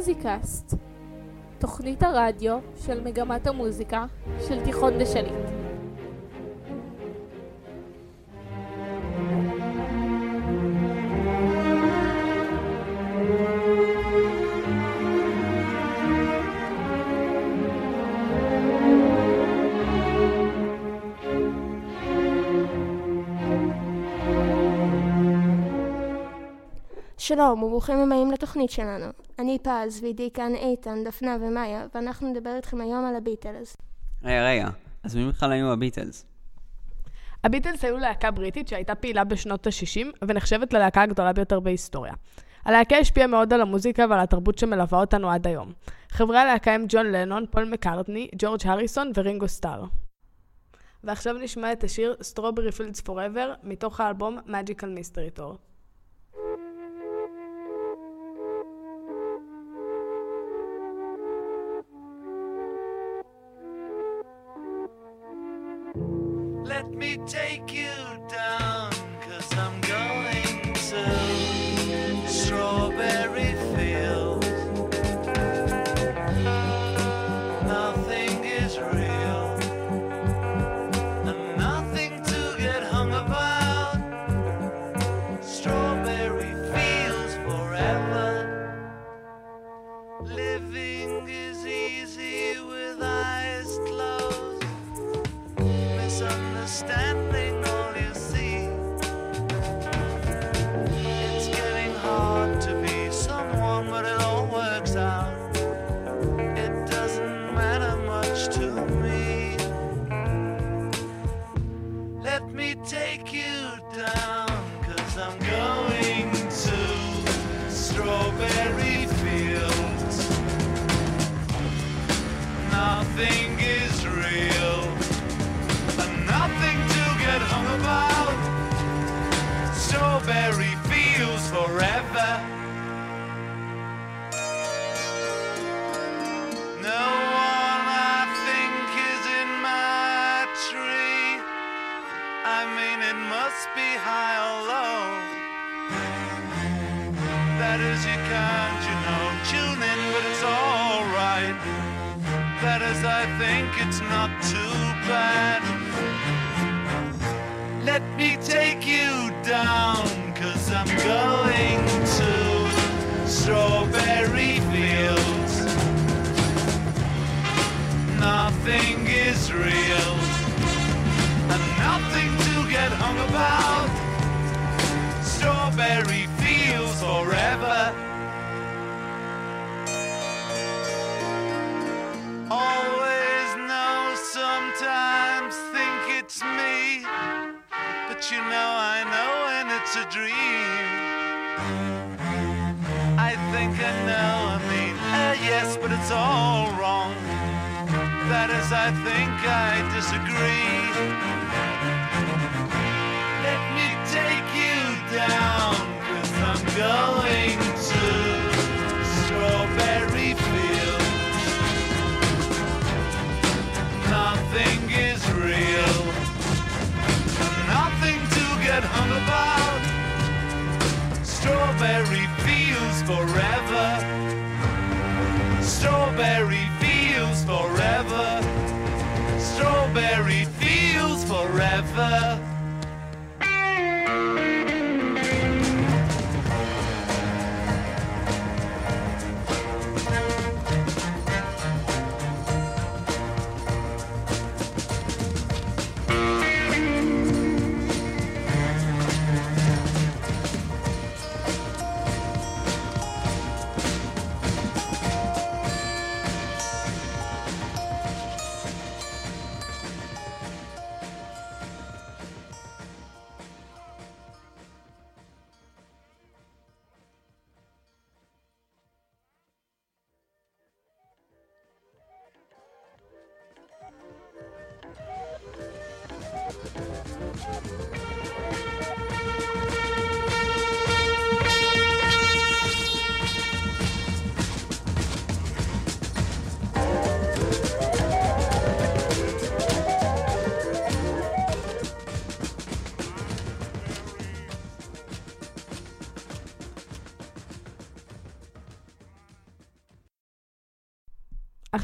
מוזיקאסט, תוכנית הרדיו של מגמת המוזיקה של תיכון דשליט. שלום וברוכים הבאים לתוכנית שלנו. אני פז ואיתי כאן איתן, דפנה ומאיה, ואנחנו נדבר איתכם היום על הביטלס. רגע, רגע, אז מי בכלל היו הביטלס? הביטלס היו להקה בריטית שהייתה פעילה בשנות ה-60 ונחשבת ללהקה הגדולה ביותר בהיסטוריה. הלהקה השפיעה מאוד על המוזיקה ועל התרבות שמלווה אותנו עד היום. חברי הלהקה הם ג'ון לנון, פול מקארטני, ג'ורג' הריסון ורינגו סטאר. ועכשיו נשמע את השיר Strawberry Fields Forever מתוך האלבום Magical Mystery Tour. take it. Nothing to get hung about. Strawberry fields forever. Always know, sometimes think it's me. But you know, I know when it's a dream. I think I know, I mean, uh, yes, but it's all wrong. That is, I think I disagree. Going to strawberry fields. Nothing is real, nothing to get hung about. Strawberry fields forever. Strawberry fields forever. Strawberry fields forever.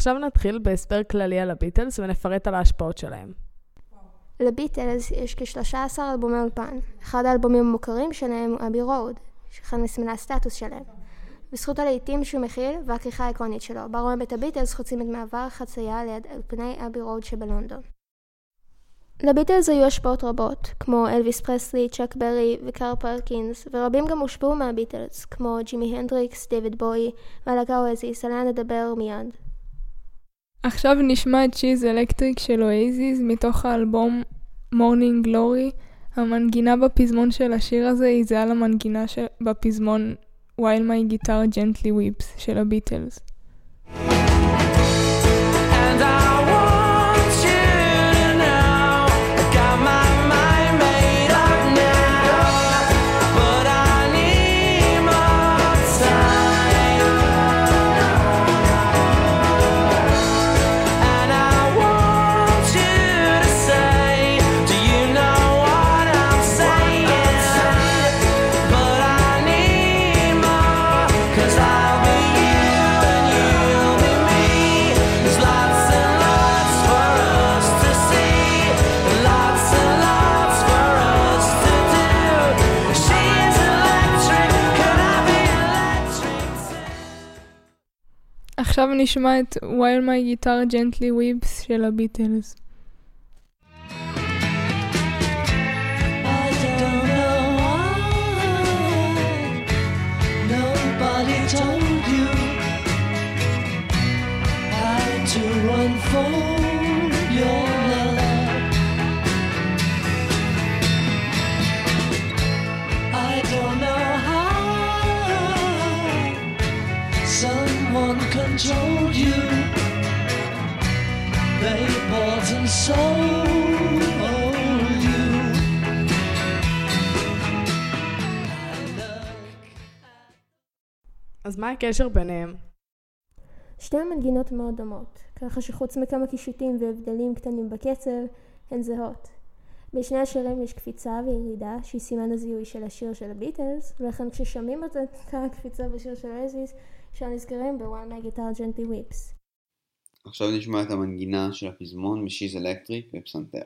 עכשיו נתחיל בהסבר כללי על הביטלס ונפרט על ההשפעות שלהם. לביטלס יש כ-13 אלבומי אולפן. אחד האלבומים המוכרים שלהם הוא Abbey Road, שאחד מסמלי הסטטוס שלהם. בזכות הלהיטים שהוא מכיל והכריכה האיקונית שלו, בה רואים את הביטלס חוצים את מעבר החצייה ליד אולפני Abbey Road שבלונדון. לביטלס היו השפעות רבות, כמו אלוויס פרסלי, צ'אק ברי וקארל פרקינס, ורבים גם הושפעו מהביטלס, כמו ג'ימי הנדריקס, דיוויד בואי, והלהקה אואזיס, עליה נדבר מיד. עכשיו נשמע את She's Electric של אואזיס מתוך האלבום Morning Glory. המנגינה בפזמון של השיר הזה היא זהה למנגינה של... בפזמון While My Guitar Gently Weeps של הביטלס. נשמע את While My Guitar Gently Weeps של הביטלס. I don't know why nobody told you how to unfold controlled you. They bought and sold you. אז מה הקשר ביניהם? שתי המנגינות מאוד דומות, ככה שחוץ מכמה קישוטים והבדלים קטנים בקצב, הן זהות. בשני השירים יש קפיצה וירידה, שהיא סימן הזיהוי של השיר של הביטלס, ולכן כששומעים את אותה הקפיצה בשיר של אזיס, ישר נזכרים ב-One My Guitar Gently Weeps. עכשיו נשמע את המנגינה של הפזמון משיז אלקטריק ופסנתר.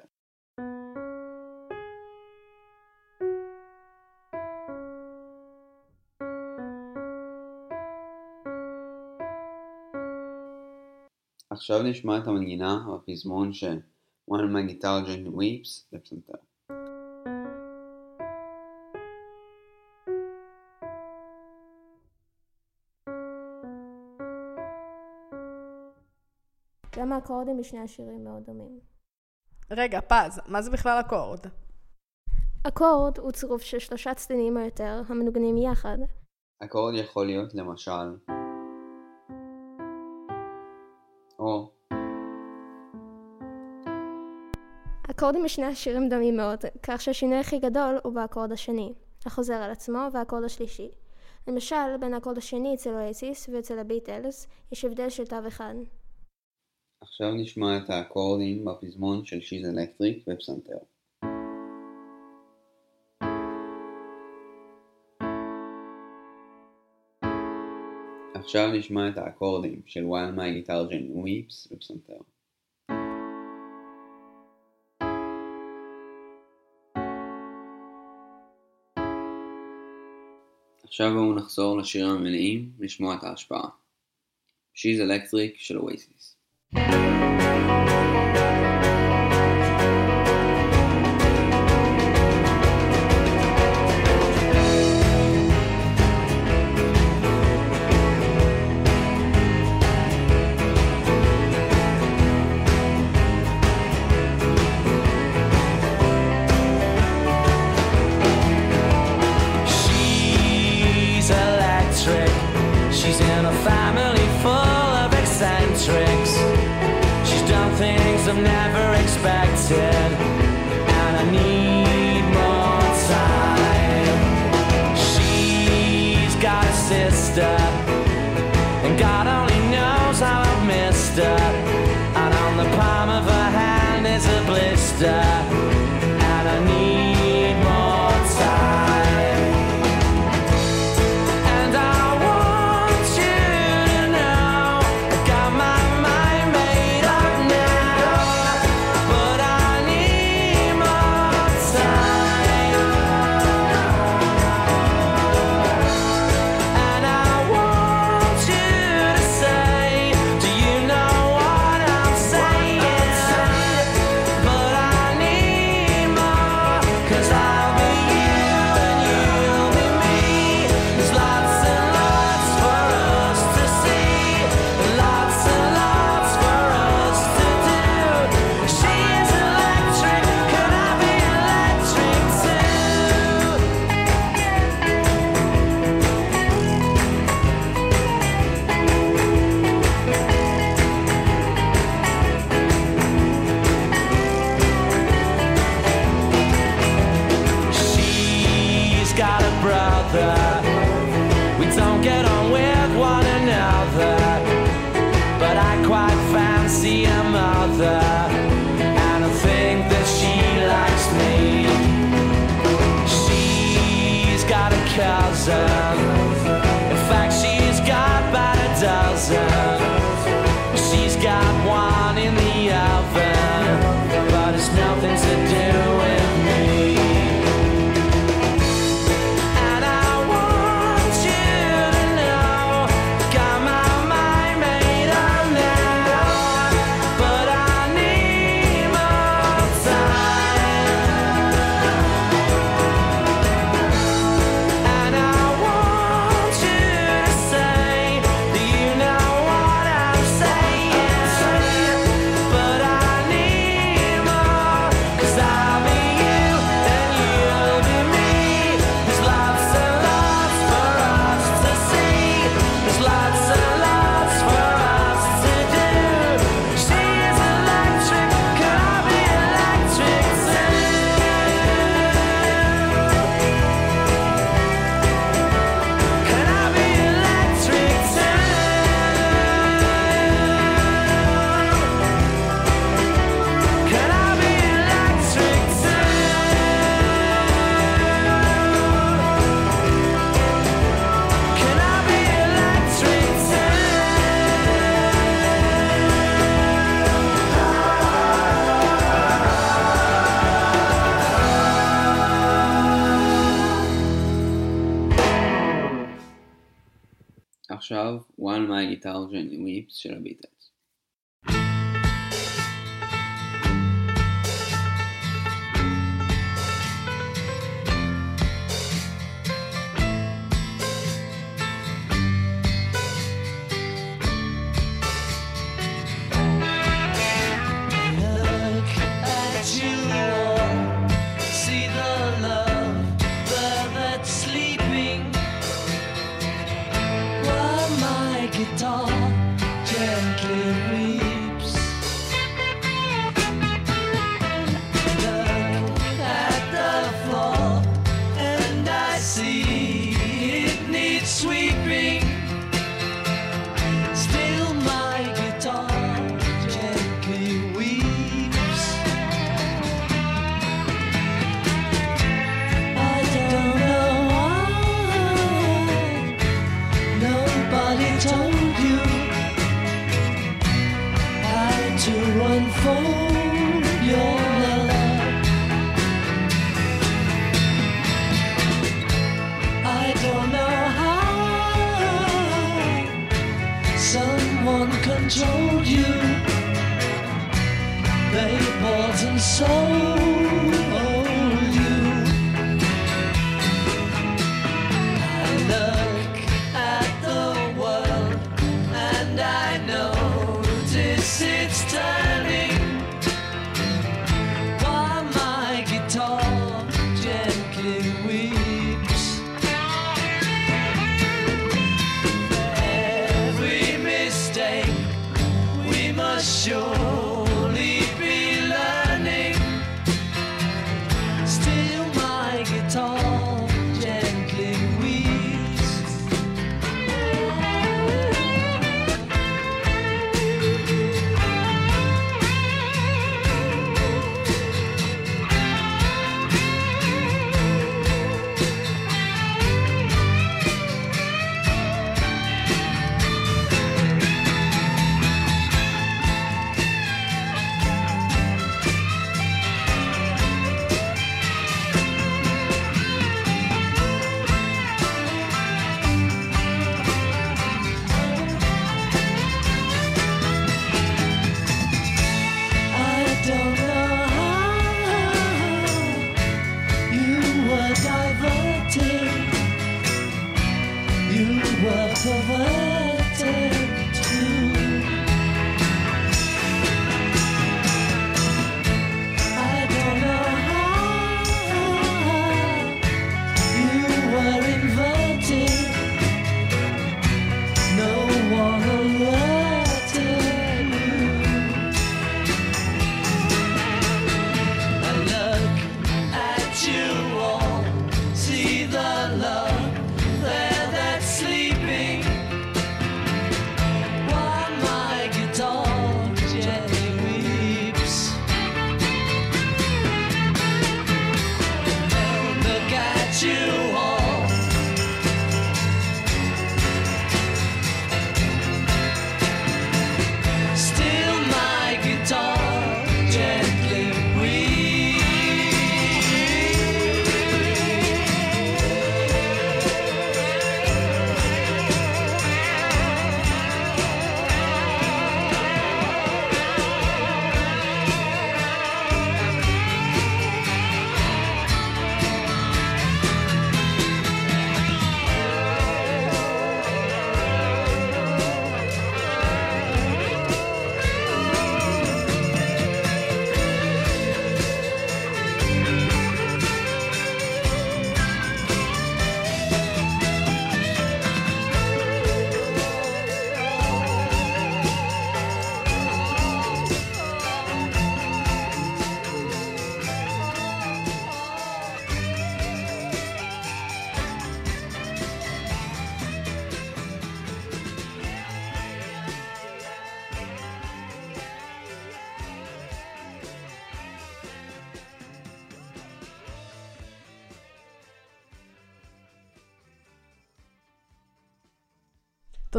עכשיו נשמע את המנגינה בפזמון של One of my guitar gently weeps לפסנתר. האקורדים בשני השירים מאוד דומים. רגע, פז, מה זה בכלל אקורד? אקורד הוא צירוף של שלושה צדדים או יותר המנוגנים יחד. אקורד יכול להיות למשל או האקורדים בשני השירים דומים מאוד, כך שהשינוי הכי גדול הוא באקורד השני, החוזר על עצמו והאקורד השלישי. למשל, בין האקורד השני אצל אואסיס ואצל הביטלס יש הבדל של תו אחד. עכשיו נשמע את האקורדים בפזמון של שיז אלקטריק ופסנתר. עכשיו נשמע את האקורדים של While My Guitar Weeps בפסנתר. עכשיו בואו נחזור לשירים המלאים לשמוע את ההשפעה. She's Electric של Oasis. Música Italian in Whip Shirobita. told you they bought and sold. up to art.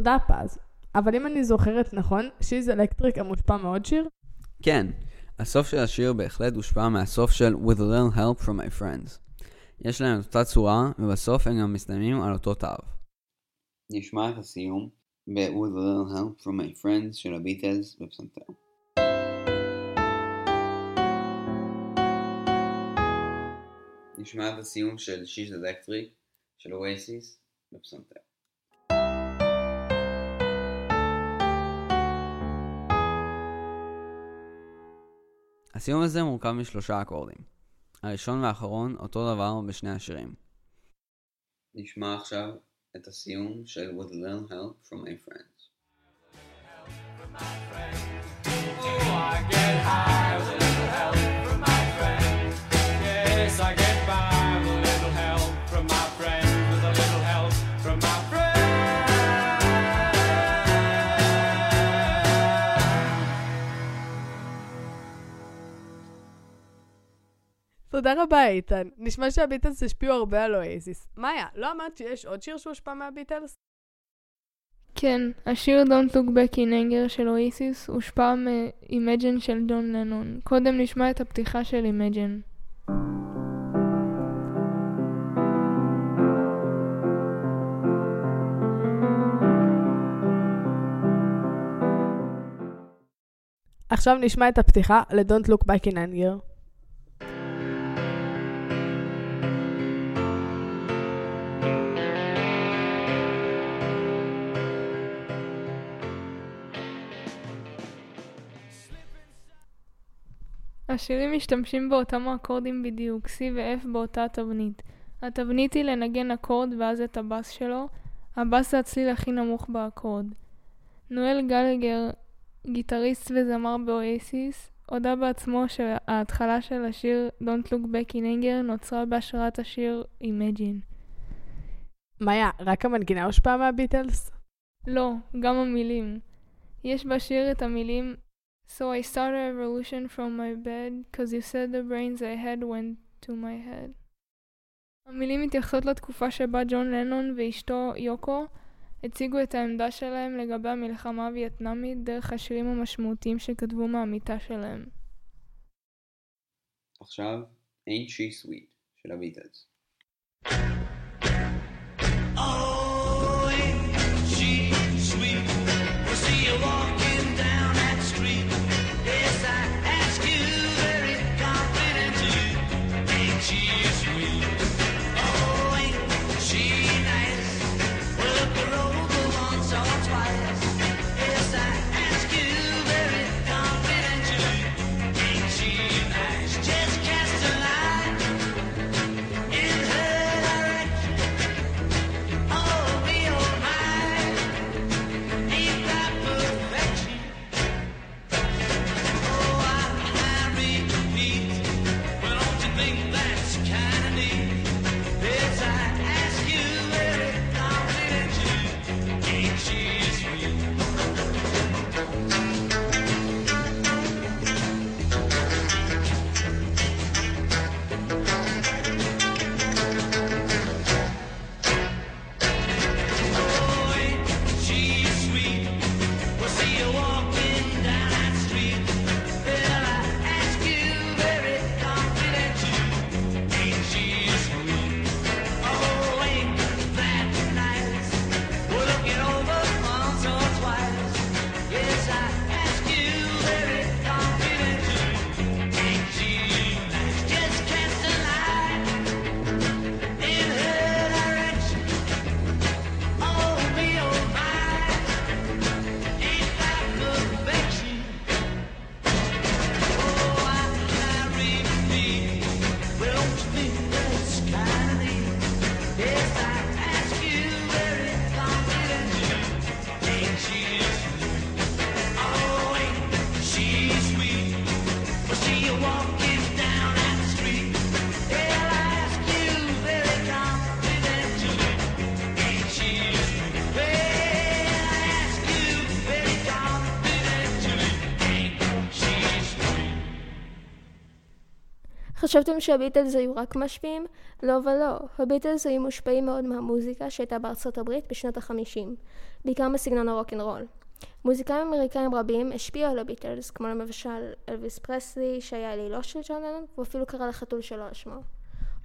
תודה פז. אבל אם אני זוכרת נכון, שיז אלקטריק המושפע מעוד שיר? כן, הסוף של השיר בהחלט הושפע מהסוף של With a little help from my friends. יש להם את אותה צורה, ובסוף הם גם מסתיימים על אותו תו. נשמע את הסיום ב-With a little help from my friends של הביטלס בפסנתר. נשמע את הסיום של שיז אלקטריק של אוייסיס בפסנתר. הסיום הזה מורכב משלושה אקורדים. הראשון והאחרון אותו דבר בשני השירים. נשמע עכשיו את הסיום של With a little help from my friends. תודה רבה איתן. נשמע שהביטלס השפיעו הרבה על אוייזיס. מאיה, לא אמרת שיש עוד שיר שהושפע מהביטלס? כן, השיר Don't Look Back in Anger של אויסיס הושפע מ-Imagine של ג'ון לנון. קודם נשמע את הפתיחה של Imagine. עכשיו נשמע את הפתיחה ל-Don't Look Back in Anger. השירים משתמשים באותם האקורדים בדיוק, C ו-F באותה תבנית. התבנית היא לנגן אקורד ואז את הבאס שלו. הבאס זה הצליל הכי נמוך באקורד. נואל גלגר, גיטריסט וזמר באוייסיס, הודה בעצמו שההתחלה של השיר Don't Look Back in Anger נוצרה בהשראת השיר Imagine. מאיה, רק המנגינה הושפעה מהביטלס? לא, גם המילים. יש בשיר את המילים So I started a revolution from my bed, cause you said the brains I had went to my head. המילים מתייחסות לתקופה שבה ג'ון לנון ואשתו יוקו הציגו את העמדה שלהם לגבי המלחמה הווייטנאמית דרך השירים המשמעותיים שכתבו מהמיטה שלהם. עכשיו, Ain't She Sweet של הביטלס. חשבתם שהביטלס היו רק משפיעים? לא ולא. הביטלס היו מושפעים מאוד מהמוזיקה שהייתה בארצות הברית בשנות החמישים, בעיקר מסגנון הרוקנרול. מוזיקאים אמריקאים רבים השפיעו על הביטלס, כמו למשל אלוויס פרסלי, שהיה אלילו של ג'ון לנון, ואפילו קרא לחתול שלו על שמו.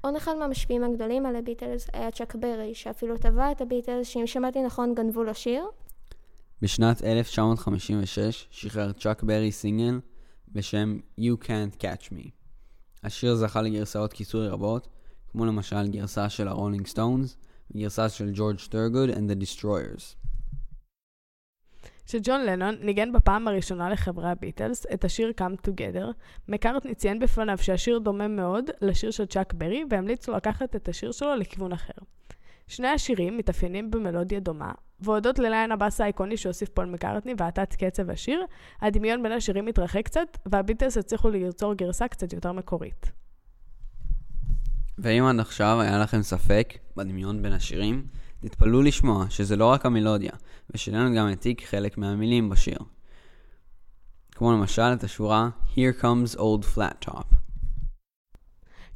עוד אחד מהמשפיעים הגדולים על הביטלס היה צ'אק ברי, שאפילו תבע את הביטלס, שאם שמעתי נכון גנבו לו שיר, בשנת 1956 שחרר צ'אק ברי סינגל בשם You Can't Catch Me. השיר זכה לגרסאות כיסוי רבות, כמו למשל גרסה של הרולינג סטונס וגרסה של ג'ורג' ת'ורוגוד and the Destroyers. כשג'ון לנון ניגן בפעם הראשונה לחברי הביטלס את השיר Come Together, מקארטני ציין בפניו שהשיר דומה מאוד לשיר של צ'אק ברי והמליץ לו לקחת את השיר שלו לכיוון אחר. שני השירים מתאפיינים במלודיה דומה, והודות לליין הבאס האיקוני שהוסיף פול מקארטני והאטת קצב השיר, הדמיון בין השירים מתרחק קצת, והביטלס הצליחו ליצור גרסה קצת יותר מקורית. ואם עד עכשיו היה לכם ספק בדמיון בין השירים, תתפלאו לשמוע שזה לא רק המלודיה, ושלנו גם העתיק חלק מהמילים בשיר. כמו למשל את השורה Here comes old flat top.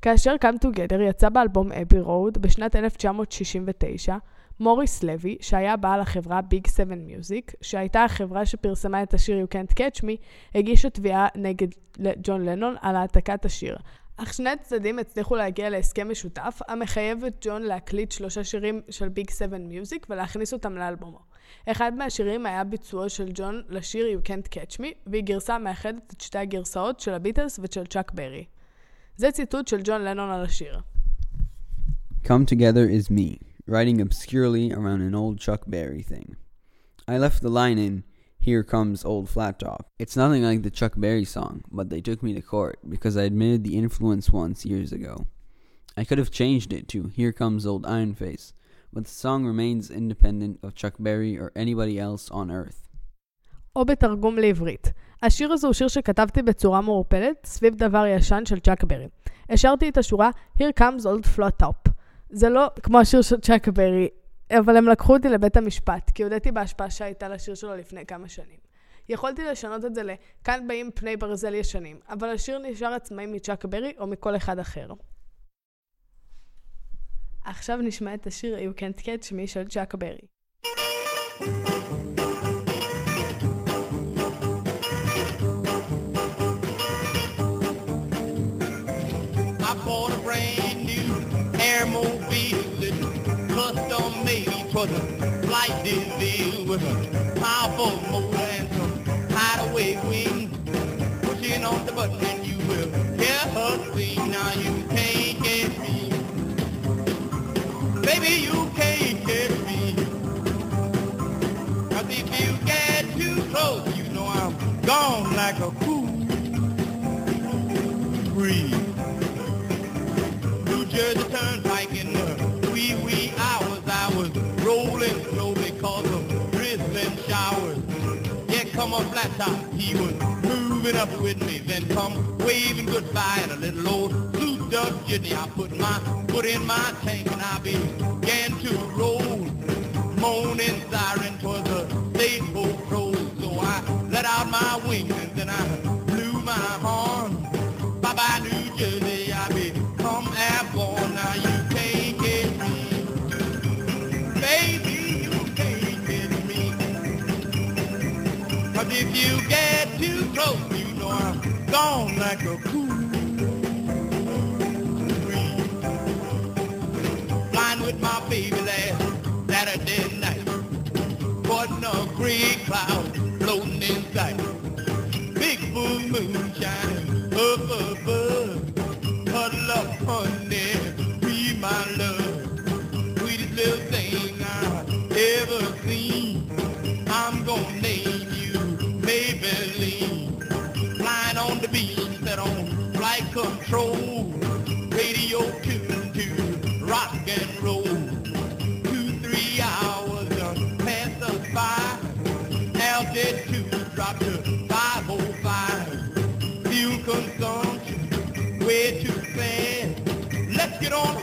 כאשר Come Together יצא באלבום אבי רוד בשנת 1969, מוריס לוי, שהיה בעל החברה ביג 7 מיוזיק, שהייתה החברה שפרסמה את השיר You Can't Catch Me, הגישה תביעה נגד ג'ון לנון על העתקת השיר. אך שני הצדדים הצליחו להגיע להסכם משותף, המחייב את ג'ון להקליט שלושה שירים של ביג 7 מיוזיק ולהכניס אותם לאלבומו. אחד מהשירים היה ביצועו של ג'ון לשיר You Can't Catch Me, והיא גרסה מאחדת את שתי הגרסאות של הביטלס ושל צ'אק ברי. זה ציטוט של ג'ון לנון על השיר. Come together is me, writing obscurely around an old Chuck Berry thing. I left the line in Here comes old flat top. It's nothing like the Chuck Berry song, but they took me to court because I admitted the influence once years ago. I could have changed it to Here comes old Iron Face, but the song remains independent of Chuck Berry or anybody else on earth. או בתרגום לעברית. השיר הזה הוא שיר שכתבתי בצורה מעורפלת סביב דבר ישן של צ'אק ברי. השארתי את השורה Here comes old flat top. זה לא כמו השיר של צ'אק ברי, אבל הם לקחו אותי לבית המשפט, כי הודיתי בהשפעה שהייתה לשיר שלו לפני כמה שנים. יכולתי לשנות את זה ל"כאן באים פני ברזל ישנים", אבל השיר נשאר עצמאי מצ'אק ברי או מכל אחד אחר. עכשיו נשמע את השיר You Can't Catch Me של צ'אק ברי. I for the flight deal with a powerful motor and some hideaway wings. Pushing on the button and you will hear her sing. Now you can't get me. Baby, you can't get me. Cause if you get too close, you know I'm gone like a cool breeze. On, flat top. He was moving up with me. Then come waving goodbye in a little old blue Dutch jitney. I put my foot in my tank and I began to roll. Moaning siren towards the state patrol. So I let out my wings and then I blew my horn. Bye-bye, New Jersey, I become airborne. Now you if you get too close, you know I'm gone like a cool breeze. Flying with my baby last Saturday night. Control. Radio tuned to rock and roll. Two, three hours pass us by. Altitude drop to 505. Fuel consumption way too fast. Let's get on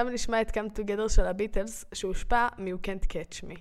עכשיו נשמע את Come Together של הביטלס, שהושפע מ-You Can't Catch Me.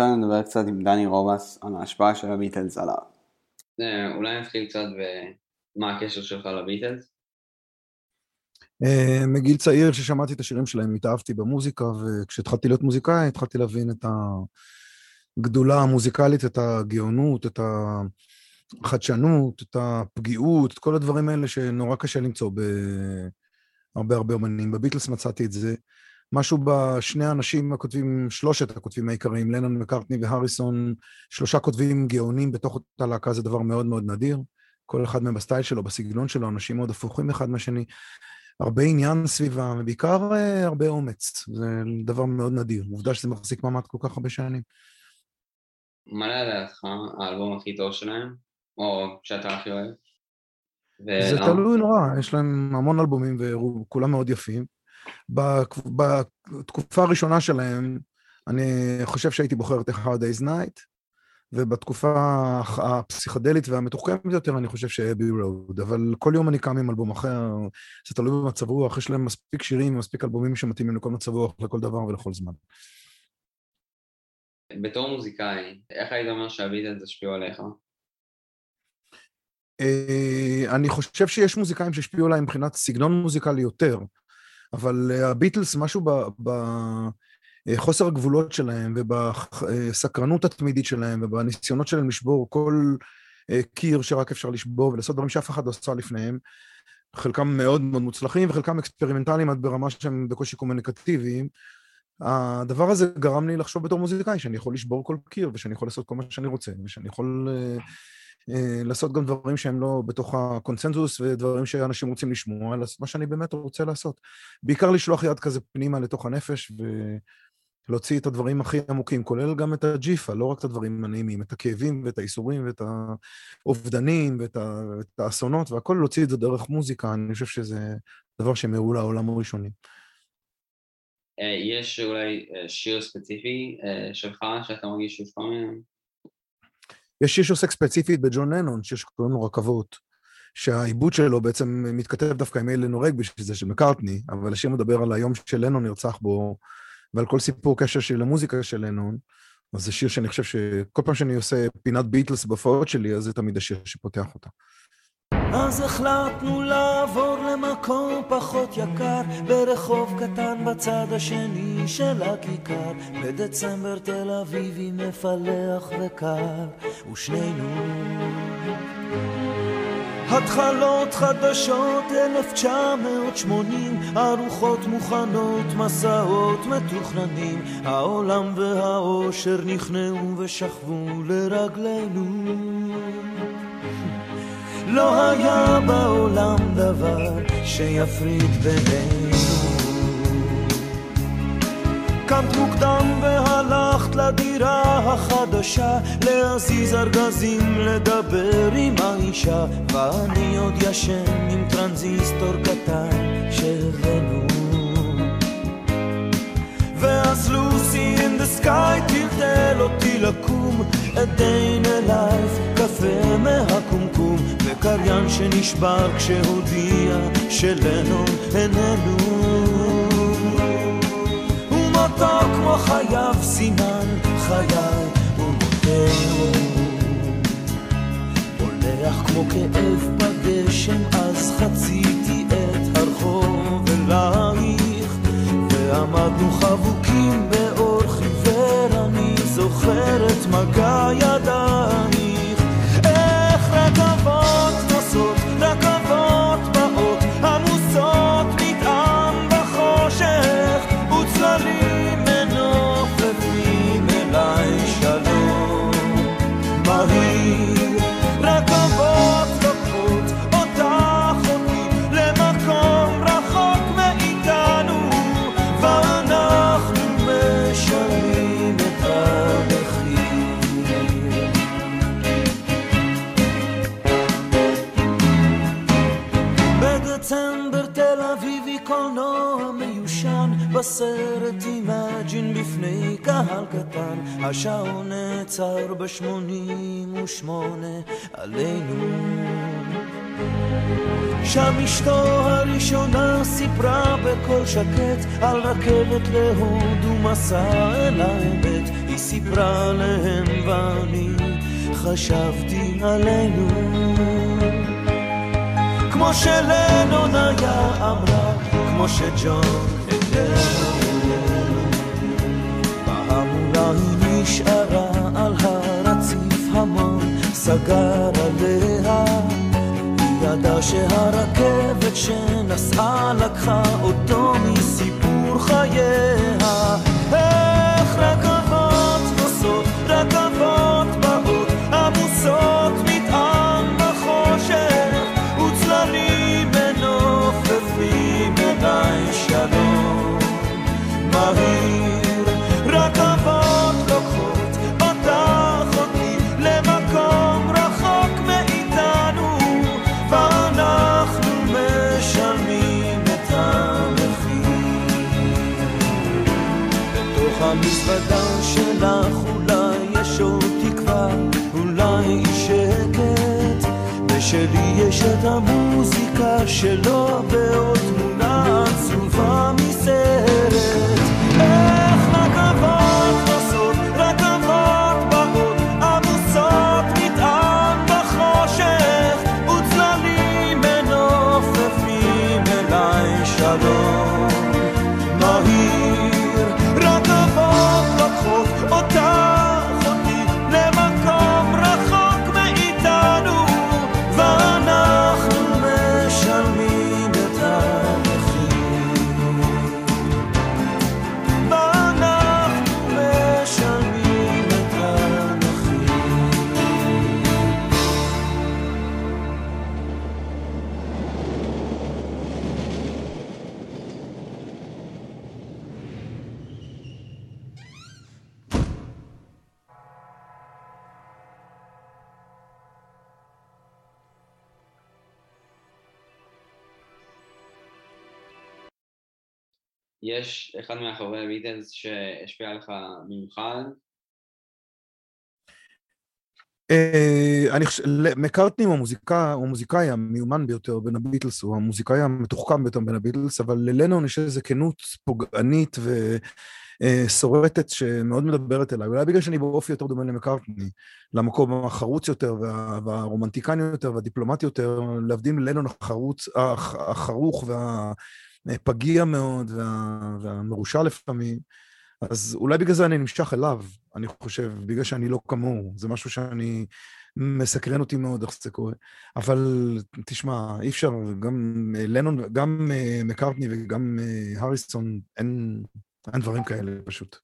עכשיו נדבר קצת עם דני רובס על ההשפעה של הביטלס עליו. אולי נתחיל קצת במה הקשר שלך לביטלס? אה, מגיל צעיר, כששמעתי את השירים שלהם, התאהבתי במוזיקה, וכשהתחלתי להיות מוזיקאי, התחלתי להבין את הגדולה המוזיקלית, את הגאונות, את החדשנות, את הפגיעות, את כל הדברים האלה שנורא קשה למצוא בהרבה הרבה אומנים. בביטלס מצאתי את זה. משהו בשני האנשים הכותבים, שלושת הכותבים העיקריים, לנון מקארטני והריסון, שלושה כותבים גאונים בתוך אותה להקה, זה דבר מאוד מאוד נדיר. כל אחד מהם בסטייל שלו, בסגנון שלו, אנשים מאוד הפוכים אחד מהשני. הרבה עניין סביבם, ובעיקר אה, הרבה אומץ. זה דבר מאוד נדיר. עובדה שזה מחזיק מעמד כל כך הרבה שנים. מה לדעתך האלבום הכי טוב שלהם? או שאתה הכי אוהב? זה ולמה? תלוי נורא, יש להם המון אלבומים וכולם מאוד יפים. בתקופה הראשונה שלהם, אני חושב שהייתי בוחר את A Hard Day's Night, ובתקופה הפסיכדלית והמתוחכמת יותר, אני חושב שאבי רוד. אבל כל יום אני קם עם אלבום אחר, זה תלוי במצב רוח, יש להם מספיק שירים ומספיק אלבומים שמתאימים לכל מצב רוח, לכל דבר ולכל זמן. בתור מוזיקאי, איך היית אומר שהביטלס השפיעו עליך? אה, אני חושב שיש מוזיקאים שהשפיעו עליי מבחינת סגנון מוזיקלי יותר, אבל אה, הביטלס, משהו בחוסר הגבולות שלהם ובסקרנות התמידית שלהם ובניסיונות שלהם לשבור כל אה, קיר שרק אפשר לשבור ולעשות דברים שאף אחד לא עשה לפניהם, חלקם מאוד מאוד מוצלחים וחלקם אקספרימנטליים עד ברמה שהם בקושי קומוניקטיביים. הדבר הזה גרם לי לחשוב בתור מוזיקאי שאני יכול לשבור כל קיר ושאני יכול לעשות כל מה שאני רוצה ושאני יכול אה, אה, לעשות גם דברים שהם לא בתוך הקונצנזוס ודברים שאנשים רוצים לשמוע, אלא מה שאני באמת רוצה לעשות. בעיקר לשלוח יד כזה פנימה לתוך הנפש ולהוציא את הדברים הכי עמוקים, כולל גם את הג'יפה, לא רק את הדברים הנעימים, את הכאבים ואת האיסורים ואת האובדנים ואת האסונות והכל, להוציא את זה דרך מוזיקה, אני חושב שזה דבר שמעול לעולם הראשוני. אה, יש אולי אה, שיר ספציפי אה, שלך שאתה מרגיש מהם? יש שיר שעוסק ספציפית בג'ון לנון, שיר שקוראים לו רכבות, שהעיבוד שלו בעצם מתכתב דווקא עם אלה נורג בשביל זה של מקארטני, אבל השיר מדבר על היום שלנון נרצח בו, ועל כל סיפור קשר של המוזיקה של לנון. אז זה שיר שאני חושב שכל פעם שאני עושה פינת ביטלס בהופעות שלי, אז זה תמיד השיר שפותח אותה. אז החלטנו לעבור למקום פחות יקר ברחוב קטן בצד השני של הכיכר. בדצמבר תל אביבי מפלח וקר ושנינו. התחלות חדשות 1980 ארוחות מוכנות מסעות מתוכננים. העולם והאושר נכנעו ושכבו לרגלינו לא היה בעולם דבר שיפריד בינינו. קמת מוקדם והלכת לדירה החדשה להזיז ארגזים, לדבר עם האישה ואני עוד ישן עם טרנזיסטור קטן שהבאנו ואז לוסי in the sky טלטל אותי לקום. a life, קפה מהקומקום וקריין שנשבר כשהודיע שלנון איננו. ומותו כמו חייו סימן חיי ומותנו הולך כמו כאב בגשם אז חציתי השעון נעצר בשמונים ושמונה עלינו. שם אשתו הראשונה סיפרה בקול שקט על רכבת להודו מסע אל האמת. היא סיפרה להם ואני חשבתי עלינו. כמו שלנון היה אמרה, כמו שג'ון איננו. בהמולה היא נשארה על הרציף המון סגר עליה. היא ידעה שהרכבת שנסעה לקחה אותו מסיפור חייה. המזוודה שלך אולי יש עוד תקווה, אולי שקט, ושלי יש את המוזיקה שלו ועוד תמונה עצובה מסרט. יש אחד מהחברי הביטלס שהשפיע עליך במיוחד? אה, אני חושב, מקארטני הוא המוזיקאי, הוא המוזיקאי המיומן ביותר בין הביטלס, הוא המוזיקאי המתוחכם ביותר בין הביטלס, אבל ללנון יש איזו כנות פוגענית ושורטת שמאוד מדברת אליי. אולי בגלל שאני באופי יותר דומה למקארטני, למקום החרוץ יותר וה, והרומנטיקני יותר והדיפלומטי יותר, להבדיל מלנון החרוץ, הח, החרוך והפגיע מאוד וה, והמרושע לפעמים. אז אולי בגלל זה אני נמשך אליו, אני חושב, בגלל שאני לא כמוהו, זה משהו שאני, מסקרן אותי מאוד איך זה קורה. אבל תשמע, אי אפשר, גם אה, לנון, גם אה, מקארטני וגם אה, הריסון, אין, אין דברים כאלה פשוט.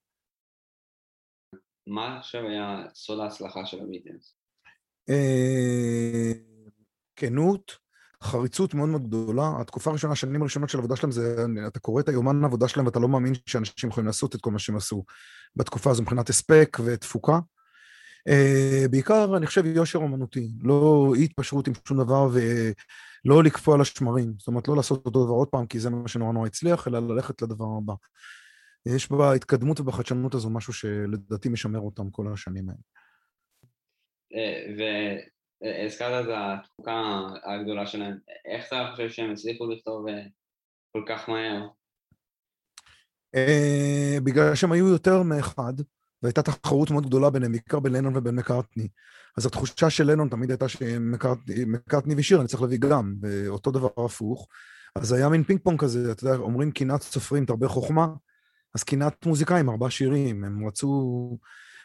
מה עכשיו היה סוד ההצלחה של הביטלס? אה, כנות, חריצות מאוד מאוד גדולה. התקופה הראשונה, השנים הראשונות של העבודה שלהם, זה, אתה קורא את היומן העבודה שלהם ואתה לא מאמין שאנשים יכולים לעשות את כל מה שהם עשו בתקופה הזו מבחינת הספק ותפוקה. Uh, בעיקר, אני חושב, יושר אומנותי, לא אי התפשרות עם שום דבר ולא לקפוא על השמרים. זאת אומרת, לא לעשות אותו דבר עוד פעם, כי זה מה שנורא נורא הצליח, אלא ללכת לדבר הבא. יש בהתקדמות ובחדשנות הזו משהו שלדעתי משמר אותם כל השנים האלה. והזכרת את התפוקה הגדולה שלהם, איך אתה חושב שהם הצליחו לכתוב אה, כל כך מהר? Uh, בגלל שהם היו יותר מאחד, והייתה תחרות מאוד גדולה ביניהם, בעיקר בין לנון ובין מקארטני. אז התחושה של לנון תמיד הייתה שמקארטני ושיר, אני צריך להביא גם, ואותו דבר הפוך. אז היה מין פינג פונג כזה, אתה יודע, אומרים קנאת סופרים תרבה חוכמה, אז קנאת מוזיקאים, ארבעה שירים, הם רצו...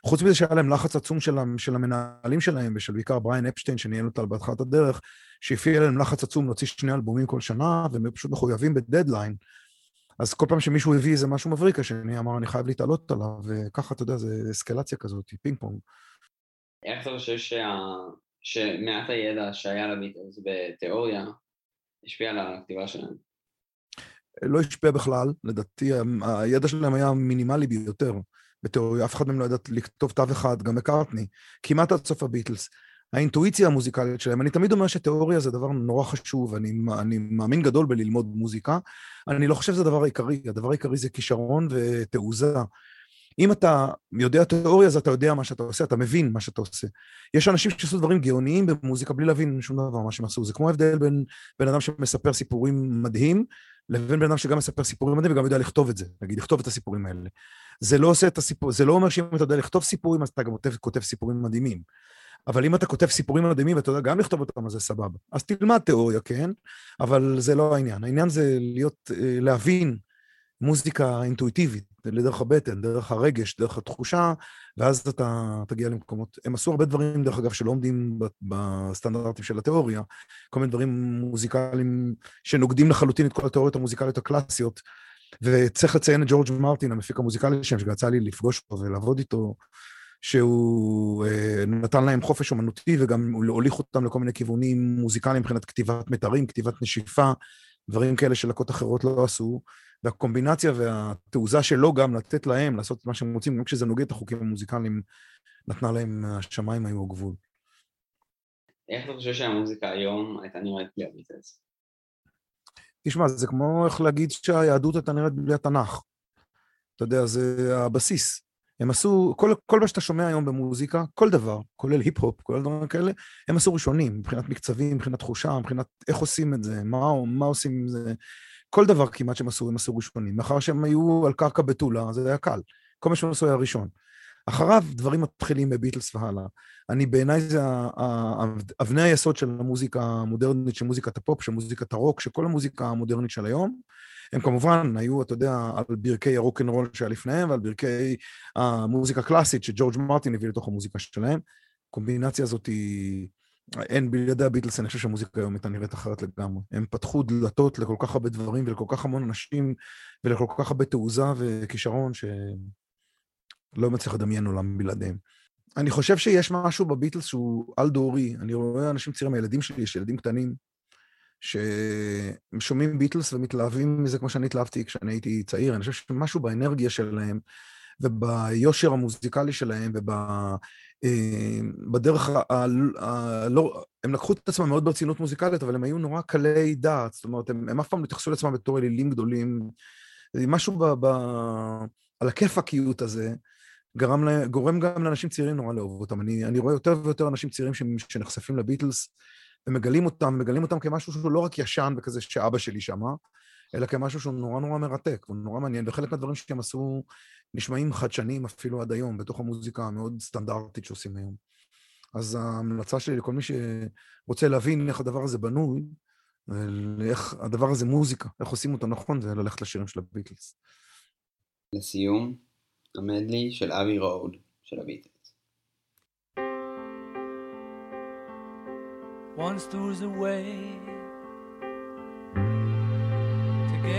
חוץ מזה שהיה להם לחץ עצום של, של המנהלים שלהם, ושל בעיקר בריין אפשטיין, שניהל אותם בהתחלת הדרך, שהפעיל עליהם לחץ עצום להוציא שני אלבומים כל שנה, והם פשוט מחויבים בדדליין. אז כל פעם שמישהו הביא איזה משהו מבריק, השני אמר, אני חייב להתעלות עליו, וככה, אתה יודע, זה אסקלציה כזאת, פינג פונג. איך אתה חושב שה... שמעט הידע שהיה לביטלס בתיאוריה השפיע על הכתיבה שלהם? לא השפיע בכלל, לדעתי הידע שלהם היה מינימלי ביותר בתיאוריה, אף אחד מהם לא ידע לכתוב תו אחד, גם מקארטני, כמעט עד סוף הביטלס. האינטואיציה המוזיקלית שלהם, אני תמיד אומר שתיאוריה זה דבר נורא חשוב, אני, אני מאמין גדול בללמוד מוזיקה, אני לא חושב שזה הדבר העיקרי, הדבר העיקרי זה כישרון ותעוזה. אם אתה יודע תיאוריה, אז אתה יודע מה שאתה עושה, אתה מבין מה שאתה עושה. יש אנשים שעשו דברים גאוניים במוזיקה בלי להבין שום דבר מה שהם עשו. זה כמו ההבדל בין בן אדם שמספר סיפורים מדהים, לבין בן אדם שגם מספר סיפורים מדהים וגם יודע לכתוב את זה, נגיד, לכתוב את הסיפורים האלה. זה לא עושה את הסיפור, זה לא אומר שאם אתה יודע לכתוב סיפורים, אז אתה גם כותב, כותב סיפורים מדהימים. אבל אם אתה כותב סיפורים מדהימים ואתה יודע גם לכתוב אותם, אז זה סבבה. אז תלמד תיאוריה, כן, אבל זה לא העניין. העניין זה להיות, להבין מוזיקה אינטואיטיבית, דרך הבטן, דרך הרגש, דרך התחושה, ואז אתה תגיע למקומות... הם עשו הרבה דברים, דרך אגב, שלא עומדים בסטנדרטים של התיאוריה, כל מיני דברים מוזיקליים שנוגדים לחלוטין את כל התיאוריות המוזיקליות הקלאסיות, וצריך לציין את ג'ורג' מרטין, המפיק המוזיקלי שלהם, שגם יצא לי לפגוש אותו ולעבוד איתו, שהוא אה, נתן להם חופש אומנותי וגם הוליך אותם לכל מיני כיוונים מוזיקליים מבחינת כתיבת מיתרים, כתיבת נשיפה, דברים כאלה שלהקות אחרות לא עשו, והקומבינציה והתעוזה שלו גם לתת להם לעשות את מה שהם רוצים, גם כשזה נוגד את החוקים המוזיקליים, נתנה להם, השמיים היו הגבול. איך אתה חושב שהמוזיקה היום הייתה נראית בלי הביטלס? תשמע, זה כמו איך להגיד שהיהדות הייתה נראית בלי התנ"ך. אתה יודע, זה הבסיס. הם עשו, כל, כל מה שאתה שומע היום במוזיקה, כל דבר, כולל היפ-הופ, כולל דברים כאלה, הם עשו ראשונים, מבחינת מקצבים, מבחינת תחושה, מבחינת איך עושים את זה, מה, מה עושים עם זה. כל דבר כמעט שהם עשו, הם עשו ראשונים. מאחר שהם היו על קרקע בתולה, זה היה קל. כל מה שהם עשו היה ראשון. אחריו דברים מתחילים בביטלס והלאה. אני בעיניי זה אבני היסוד של המוזיקה המודרנית, של מוזיקת הפופ, של מוזיקת הרוק, של כל המוזיקה המודרנית של היום. הם כמובן היו, אתה יודע, על ברכי הרוקנרול שהיה לפניהם, ועל ברכי המוזיקה הקלאסית שג'ורג' מרטין הביא לתוך המוזיקה שלהם. הקומבינציה הזאת היא... אין בלעדי הביטלס, אני חושב שהמוזיקה היום הייתה נראית אחרת לגמרי. הם פתחו דלתות לכל כך הרבה דברים ולכל כך המון אנשים ולכל כך הרבה תעוזה וכישרון שלא מצליח לדמיין עולם בלעדיהם. אני חושב שיש משהו בביטלס שהוא על-דורי. אני רואה אנשים צעירים, הילדים שלי, יש ילדים קטנים, שהם שומעים ביטלס ומתלהבים מזה כמו שאני התלהבתי כשאני הייתי צעיר. אני חושב שמשהו באנרגיה שלהם וביושר המוזיקלי שלהם ובדרך ה... ה... ה... לא... הם לקחו את עצמם מאוד ברצינות מוזיקלית, אבל הם היו נורא קלי דעת. זאת אומרת, הם, הם אף פעם לא התייחסו לעצמם בתור אלילים גדולים. משהו ב... ב... על הכיפאקיות הזה, גרם לה, גורם גם לאנשים צעירים נורא לאהוב אותם. אני, אני רואה יותר ויותר אנשים צעירים ש, שנחשפים לביטלס ומגלים אותם, מגלים אותם כמשהו שהוא לא רק ישן וכזה שאבא שלי שמע, אלא כמשהו שהוא נורא נורא מרתק, הוא נורא מעניין, וחלק מהדברים שהם עשו נשמעים חדשניים אפילו עד היום, בתוך המוזיקה המאוד סטנדרטית שעושים היום. אז ההמלצה שלי לכל מי שרוצה להבין איך הדבר הזה בנוי, ואיך הדבר הזה מוזיקה, איך עושים אותו נכון, זה ללכת לשירים של הביטלס. לסיום, המדלי של אבי רוד של הביטלס. Once there was a way